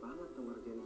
banget tuh ngerjain